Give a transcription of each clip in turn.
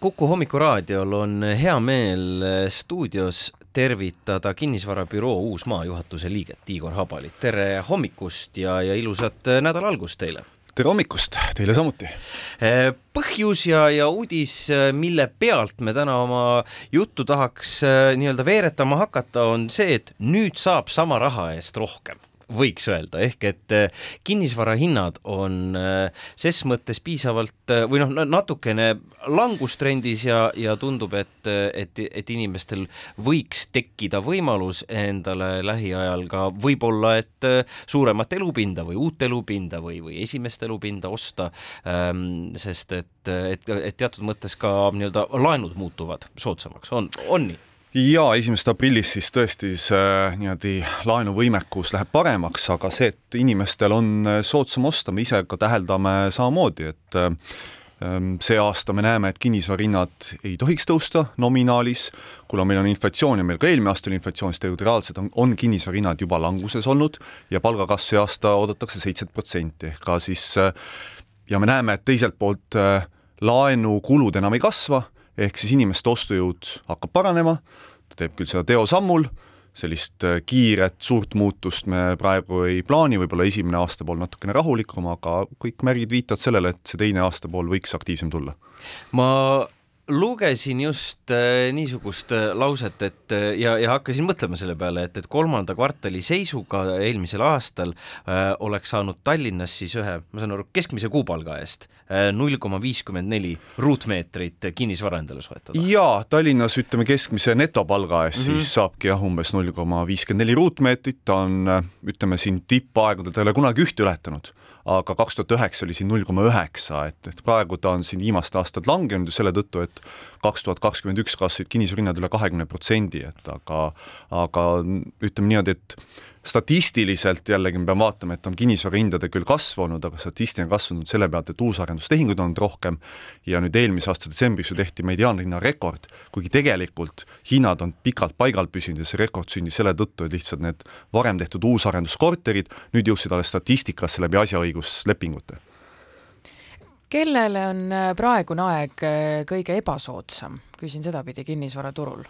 Kuku hommikuraadiol on hea meel stuudios tervitada kinnisvarabüroo Uusmaa juhatuse liiget Igor Habalit. tere hommikust ja, ja ilusat nädala algust teile! tere hommikust, teile samuti! Eh, põhjus ja, ja uudis, mille pealt me täna oma juttu tahaks eh, nii-öelda veeretama hakata, on see, et nüüd saab sama raha eest rohkem võiks öelda, ehk et äh, kinnisvarahinnad on äh, ses mõttes piisavalt äh, või noh, natukene langustrendis ja, ja tundub, et, et, et inimestel võiks tekkida võimalus endale lähiajal ka võib-olla, et suuremat elupinda või uut elupinda või, või esimest elupinda osta, ähm, sest et, et, et teatud mõttes ka nii-öelda laenud muutuvad soodsamaks, on, on nii? Ja esimesest aprillist siis tõesti see niimoodi laenuvõimekus läheb paremaks, aga see, et inimestel on äh, soodsam osta, me ise ka täheldame samamoodi, et ähm, see aasta me näeme, et kinnisvarahinnad ei tohiks tõusta nominaalis, kuna meil on inflatsioon ja meil ka eelmine aasta oli inflatsioon, siis tegelikult reaalselt on, on kinnisvarahinnad juba languses olnud ja palgakasv see aasta oodatakse seitset protsenti. Ehk ka siis äh, ja me näeme, et teiselt poolt äh, laenukulud enam ei kasva ehk siis inimeste ostujõud hakkab paranema, ta teeb küll seda teosammul, sellist äh, kiiret suurt muutust me praegu ei plaani, võib-olla esimene aasta pool natukene rahulikum, aga kõik märgid viitavad sellele, et see teine aasta pool võiks aktiivsem tulla. ma lugesin just äh, niisugust äh, lauset, et äh, ja, ja hakkasin mõtlema selle peale, et, et kolmanda kvartali seisuga eelmisel aastal äh, oleks saanud Tallinnas siis ühe, ma saan aru, keskmise kuupalga eest null koma viiskümmend neli ruutmeetrit kinnisvara endale soetada. jaa, Tallinnas ütleme keskmise netopalga eest mm -hmm. siis saabki jah, umbes null koma viiskümmend neli ruutmeetrit, ta on ütleme siin tippaegadel, ta ei ole kunagi ühte ületanud aga kaks tuhat üheksa oli siin null koma üheksa, et, et praegu ta on siin viimased aastad langenud ju selle tõttu, et kaks tuhat kakskümmend üks kasvasid kinnisvarahinnad üle kahekümne protsendi, et aga, aga ütleme niimoodi, et statistiliselt jällegi me peame vaatama, et on kinnisvarahindade küll kasvanud, aga statistika on kasvanud selle pealt, et uusarendustehinguid on olnud rohkem. Ja nüüd eelmise aasta detsembris ju tehti mediaanhinna rekord, kuigi tegelikult hinnad on pikalt paigal püsinud ja see rekord sündis selle tõttu, et lihtsalt need varem tehtud uusarenduskorterid nüüd jõudsid alles statistikasse läbi asjaõiguslepingute. Kellele on äh, praegune aeg äh, kõige ebasoodsam, küsin sedapidi kinnisvaraturul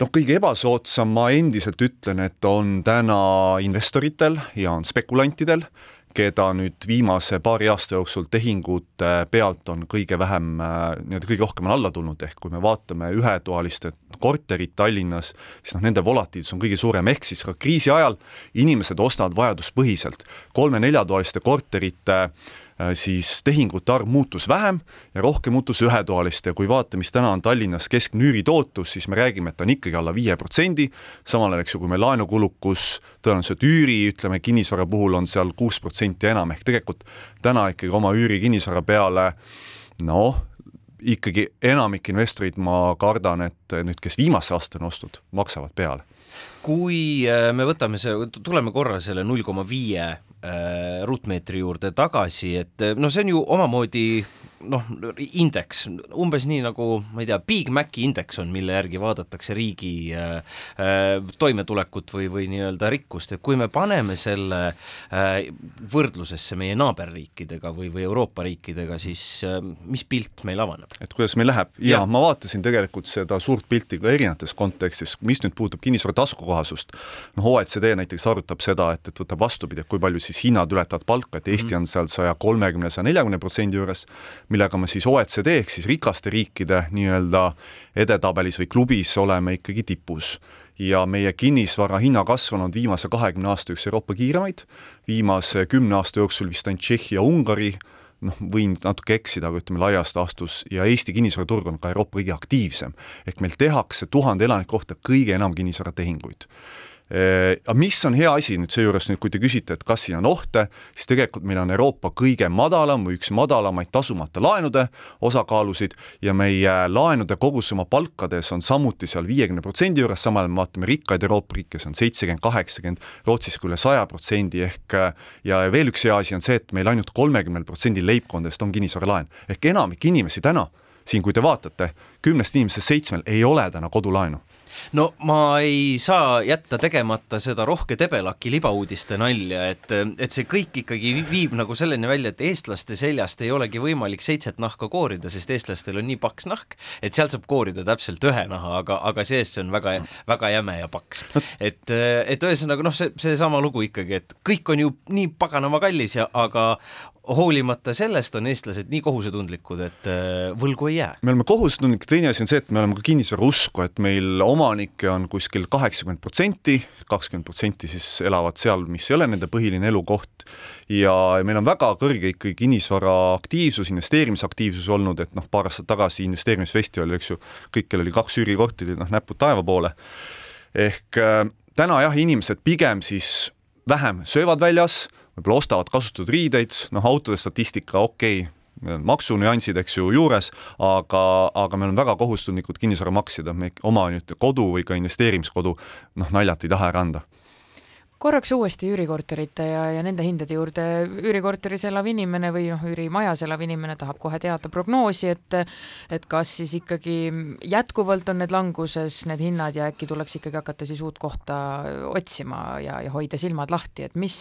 noh, kõige ebasoodsam ma endiselt ütlen, et on täna investoritel ja on spekulantidel, keda nüüd viimase paari aasta jooksul tehingute pealt on kõige vähem, nii-öelda kõige rohkem on alla tulnud, ehk kui me vaatame ühetoaliste korterit Tallinnas, siis noh, nende volatiilsus on kõige suurem, ehk siis ka kriisi ajal inimesed ostavad vajaduspõhiselt. kolme-neljatoaliste korterite äh, Äh, siis tehingute arv muutus vähem ja rohkem muutus ühetoaliste ja kui vaatame, mis täna on Tallinnas keskmine üüritootlus, siis me räägime, et ta on ikkagi alla viie protsendi, samal ajal, eks ju, kui meil laenukulukus tõenäoliselt üüri, ütleme, kinnisvara puhul on seal kuus protsenti enam, ehk tegelikult täna ikkagi oma üüri kinnisvara peale noh, ikkagi enamik investoreid, ma kardan, et nüüd, kes viimase aasta on ostnud, maksavad peale. Kui äh, me võtame see, tuleme korra selle null koma viie äh, ruutmeetri juurde tagasi, et noh, see on ju omamoodi noh, indeks, umbes nii nagu ma ei tea, Big Maci indeks on, mille järgi vaadatakse riigi äh, äh, toimetulekut või, või nii-öelda rikkust, et kui me paneme selle äh, võrdlusesse meie naaberriikidega või, või Euroopa riikidega, siis äh, mis pilt meil avaneb? et kuidas meil läheb? Ja, ja ma vaatasin tegelikult seda suurt pilti ka erinevates kontekstis, mis nüüd puudutab kinnisvara taskukohasust, noh, OECD näiteks arutab seda, et, et võtab vastupidi, et kui palju siis hinnad ületavad palka, et Eesti mm -hmm. on seal saja kolmekümne, saja neljakümne protsendi juures, millega me siis OECD ehk siis rikaste riikide nii-öelda edetabelis või klubis oleme ikkagi tipus. Ja meie kinnisvara hinnakasv on olnud viimase kahekümne aasta üks Euroopa kiiremaid, viimase kümne aasta jooksul vist ainult Tšehhi ja Ungari, noh, võin natuke eksida, aga ütleme laias laastus, ja Eesti kinnisvaraturg on ka Euroopa kõige aktiivsem. ehk meil tehakse tuhande elaniku kohta kõige enam kinnisvaratehinguid aga mis on hea asi nüüd seejuures nüüd, kui te küsite, et kas siin on ohte, siis tegelikult meil on Euroopa kõige madalam või üks madalamaid tasumata laenude osakaalusid ja meie laenude kogusumma palkades on samuti seal viiekümne protsendi juures, samal ajal me vaatame rikkaid Euroopa riike, see on seitsekümmend, kaheksakümmend, Rootsis ka üle saja protsendi ehk ja veel üks hea asi on see, et meil ainult kolmekümnel protsendil leibkondadest on kinnisvaralaen. Ehk enamik inimesi täna siin, kui te vaatate, kümnest inimesest seitsmel ei ole täna kodulaenu no ma ei saa jätta tegemata seda rohke debelaki libauudiste nalja, et, et see kõik ikkagi viib nagu selleni välja, et eestlaste seljast ei olegi võimalik seitset nahka koorida, sest eestlastel on nii paks nahk, et sealt saab koorida täpselt ühe naha, aga, aga seest see on väga, väga jäme ja paks. et, et ühesõnaga noh, see, seesama lugu ikkagi, et kõik on ju nii paganama kallis ja aga hoolimata sellest on eestlased nii kohusetundlikud, et äh, võlgu ei jää. me oleme kohusetundlikud, teine asi on see, et me oleme ka kinnisvara usku, et meil omanikke on kuskil kaheksakümmend protsenti, kakskümmend protsenti siis elavad seal, mis ei ole nende põhiline elukoht ja meil on väga kõrge ikkagi kinnisvara aktiivsus, investeerimisaktiivsus olnud, et noh, paar aastat tagasi investeerimisfestivalil, eks ju, kõikjal oli kaks üürikorterit, noh, näpud taeva poole. ehk äh, täna jah, inimesed pigem siis vähem söövad väljas võib-olla ostavad kasutatud riideid, noh, autode statistika okei okay,, maksunüansid, eks ju, juures, aga, aga meil on väga kohustuslikud kinnisvaramaksjad, me oma nüüd kodu või ka investeerimiskodu noh, naljalt ei taha ära anda korraks uuesti üürikorterite ja, ja nende hindade juurde, üürikorteris elav inimene või noh, üürimajas elav inimene tahab kohe teada prognoosi, et et kas siis ikkagi jätkuvalt on need languses, need hinnad ja äkki tuleks ikkagi hakata siis uut kohta otsima ja, ja hoida silmad lahti, et mis,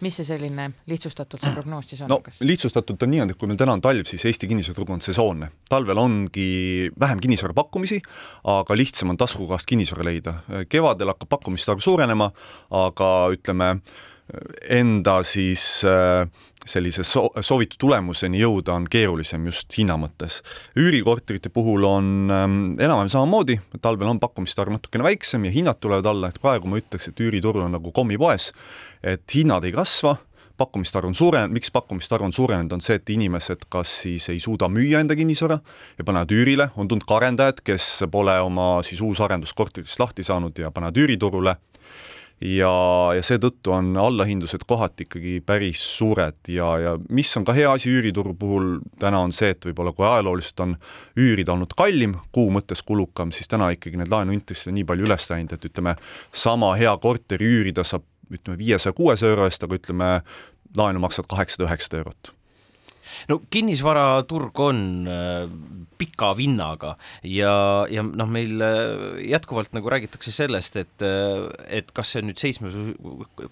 mis see selline lihtsustatult see prognoos siis on? no kas? lihtsustatult on niimoodi, et kui meil täna on talv, siis Eesti kinnisvaraturg on sesoonne. talvel ongi vähem kinnisvara pakkumisi, aga lihtsam on taskukohast kinnisvara leida. kevadel hakkab pakkumiste arv suurenema, aga aga ütleme, enda siis äh, sellise so soovitud tulemuseni jõuda on keerulisem just hinna mõttes. üürikorterite puhul on ähm, enam-vähem samamoodi, talvel on pakkumiste arv natukene väiksem ja hinnad tulevad alla, et praegu ma ütleks, et üüriturul on nagu kommipoes, et hinnad ei kasva, pakkumiste arv on suurenenud, miks pakkumiste arv on suurenenud, on see, et inimesed kas siis ei suuda müüa enda kinnisvara ja panevad üürile, on tulnud ka arendajad, kes pole oma siis uusarenduskorteritest lahti saanud ja panevad üüriturule ja, ja seetõttu on allahindlused kohati ikkagi päris suured ja, ja mis on ka hea asi üürituru puhul täna on see, et võib-olla kui ajalooliselt on üürida olnud kallim, kuu mõttes kulukam, siis täna ikkagi need laenuintressid on nii palju üles läinud, et ütleme, sama hea korteri üürida saab ütleme viiesaja, kuuesaja euro eest, aga ütleme, laenu maksad kaheksasada, üheksasada eurot no kinnisvaraturg on äh, pika vinnaga ja, ja noh, meil äh, jätkuvalt nagu räägitakse sellest, et, äh, et kas see nüüd seitsmes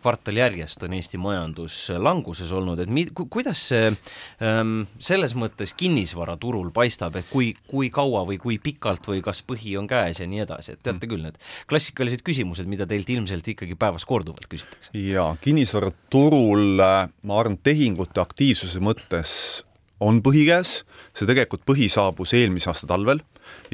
kvartal järjest on Eesti majandus languses olnud, et mi, kuidas see ähm, selles mõttes kinnisvaraturul paistab, et kui, kui kaua või kui pikalt või kas põhi on käes ja nii edasi, et teate mm. küll, need klassikalised küsimused, mida teilt ilmselt ikkagi päevas korduvalt küsitakse. jaa, kinnisvaraturul ma arvan, tehingute aktiivsuse mõttes on põhi käes, see tegelikult põhi saabus eelmise aasta talvel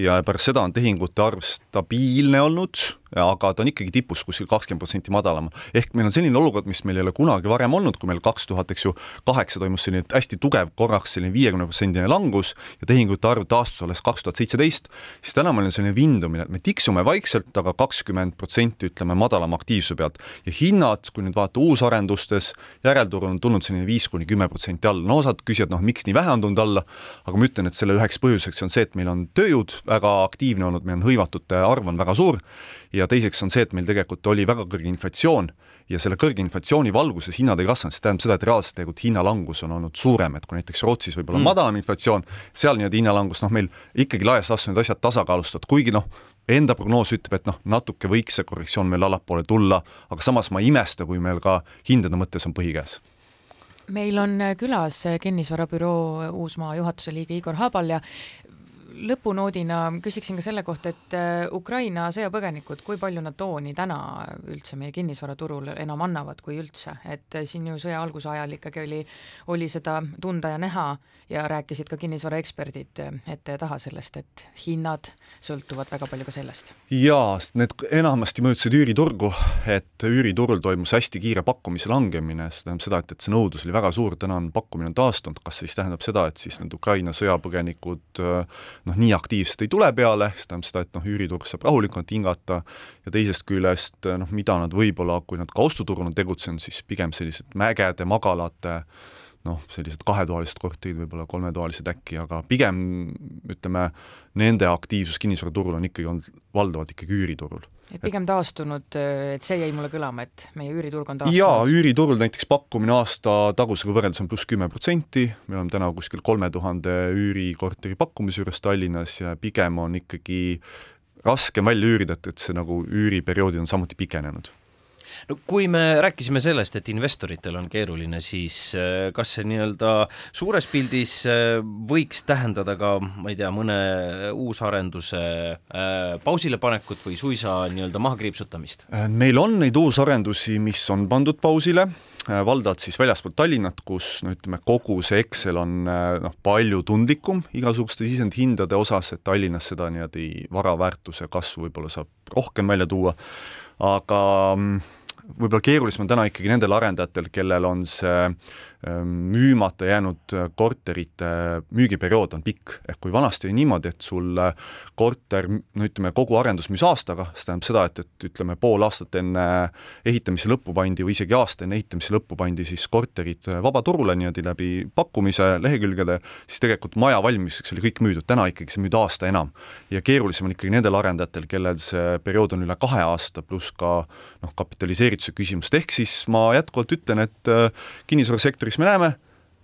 ja pärast seda on tehingute arv stabiilne olnud aga ta on ikkagi tipus kuskil kakskümmend protsenti madalam. ehk meil on selline olukord, mis meil ei ole kunagi varem olnud, kui meil kaks tuhat, eks ju, kaheksa toimus selline hästi tugev korraks selline viiekümne protsendine langus ja tehingute arv taastus alles kaks tuhat seitseteist, siis täna meil on selline vindumine, et me tiksume vaikselt, aga kakskümmend protsenti ütleme madalama aktiivsuse pealt ja hinnad, kui nüüd vaadata uusarendustes, järelturul on tulnud selline viis kuni kümme protsenti alla, no osad küsivad, noh, miks nii vähe on tulnud alla, aga ma ütlen, et selle üheks põhjuseks on see, et meil on tööjõud väga aktiivne olnud, meil on hõivatute arv on väga suur ja teiseks on see, et meil tegelikult oli väga kõrge inflatsioon ja selle kõrge inflatsiooni valguses hinnad ei kasvanud, see tähendab seda, et reaalselt tegelikult hinnalangus on olnud suurem, et kui näiteks Rootsis võib-olla mm. madalam inflatsioon, seal nii-öelda hinnalangus, noh, meil ikkagi laias laastus need asjad tasakaalustatud, kuigi noh, enda prognoos ütleb, et noh, natuke võiks see korrektsioon meil allapoole tulla, aga samas ma ei imesta, kui meil ka hindade mõttes on põhi käes meil on külas kinnisvarabüroo Uusmaa juhatuse liige Igor Habal ja lõpunoodina küsiksin ka selle kohta, et äh, Ukraina sõjapõgenikud, kui palju nad tooni täna üldse meie kinnisvaraturul enam annavad, kui üldse, et äh, siin ju sõja alguse ajal ikkagi oli, oli seda tunda ja näha ja rääkisid ka kinnisvaraeksperdid äh, ette ja taha sellest, et hinnad sõltuvad väga palju ka sellest. jaa, need enamasti mõjutasid üüriturgu, et üüriturul toimus hästi kiire pakkumise langemine, see tähendab seda, et, et see nõudlus oli väga suur, täna on pakkumine on taastunud, kas siis tähendab seda, et siis need Ukraina sõjapõgenikud noh, nii aktiivselt ei tule peale, see tähendab seda, et noh, üüriturg saab rahulikumalt hingata ja teisest küljest noh, mida nad võib-olla, kui nad ka ostuturul on tegutsenud, siis pigem sellised mägede, magalate noh, sellised kahetoalised korterid, võib-olla kolmetoalised äkki, aga pigem ütleme, nende aktiivsus kinnisvaraturul on ikkagi olnud valdavalt ikkagi üüriturul. Et pigem taastunud, et see jäi mulle kõlama, et meie üüriturg on taastunud? jaa, üüriturul näiteks pakkumine aasta tagusega võrreldes on pluss kümme protsenti, me oleme täna kuskil kolme tuhande üürikorteri pakkumise juures Tallinnas ja pigem on ikkagi raskem välja üürida, et, et see nagu üüriperioodid on samuti pikenenud no kui me rääkisime sellest, et investoritel on keeruline, siis äh, kas see nii-öelda suures pildis äh, võiks tähendada ka, ma ei tea, mõne uusarenduse äh, pausile panekut või suisa nii-öelda maha kriipsutamist? meil on neid uusarendusi, mis on pandud pausile, valdavalt siis väljaspool Tallinnat, kus no ütleme, kogu see Excel on noh, palju tundlikum igasuguste sisendhindade osas, et Tallinnas seda niimoodi vara väärtuse kasvu võib-olla saab rohkem välja tuua, aga mm, võib-olla keerulisem on täna ikkagi nendel arendajatel, kellel on see ähm, müümata jäänud korterite müügiperiood on pikk, ehk kui vanasti oli niimoodi, et sul korter, no ütleme, kogu arendus müüs aastaga, see tähendab seda, et, et ütleme, pool aastat enne ehitamise lõppu pandi või isegi aasta enne ehitamise lõppu pandi siis korterid vabaturule niimoodi läbi pakkumise lehekülgede, siis tegelikult maja valmimiseks oli kõik müüdud, täna ikkagi see müüd aasta enam. ja keerulisem on ikkagi nendel arendajatel, kellel see periood on üle kahe aasta, pluss ka noh, kapitaliseeritud erituse küsimust, ehk siis ma jätkuvalt ütlen, et äh, kinnisvarasektoris me näeme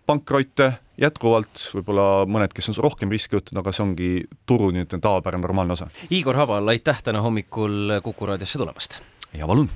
pankrotte jätkuvalt, võib-olla mõned, kes on rohkem riski võtnud, aga see ongi turu nii-öelda tavapärane normaalne osa. Igor Habal, aitäh täna hommikul Kuku raadiosse tulemast! ja palun!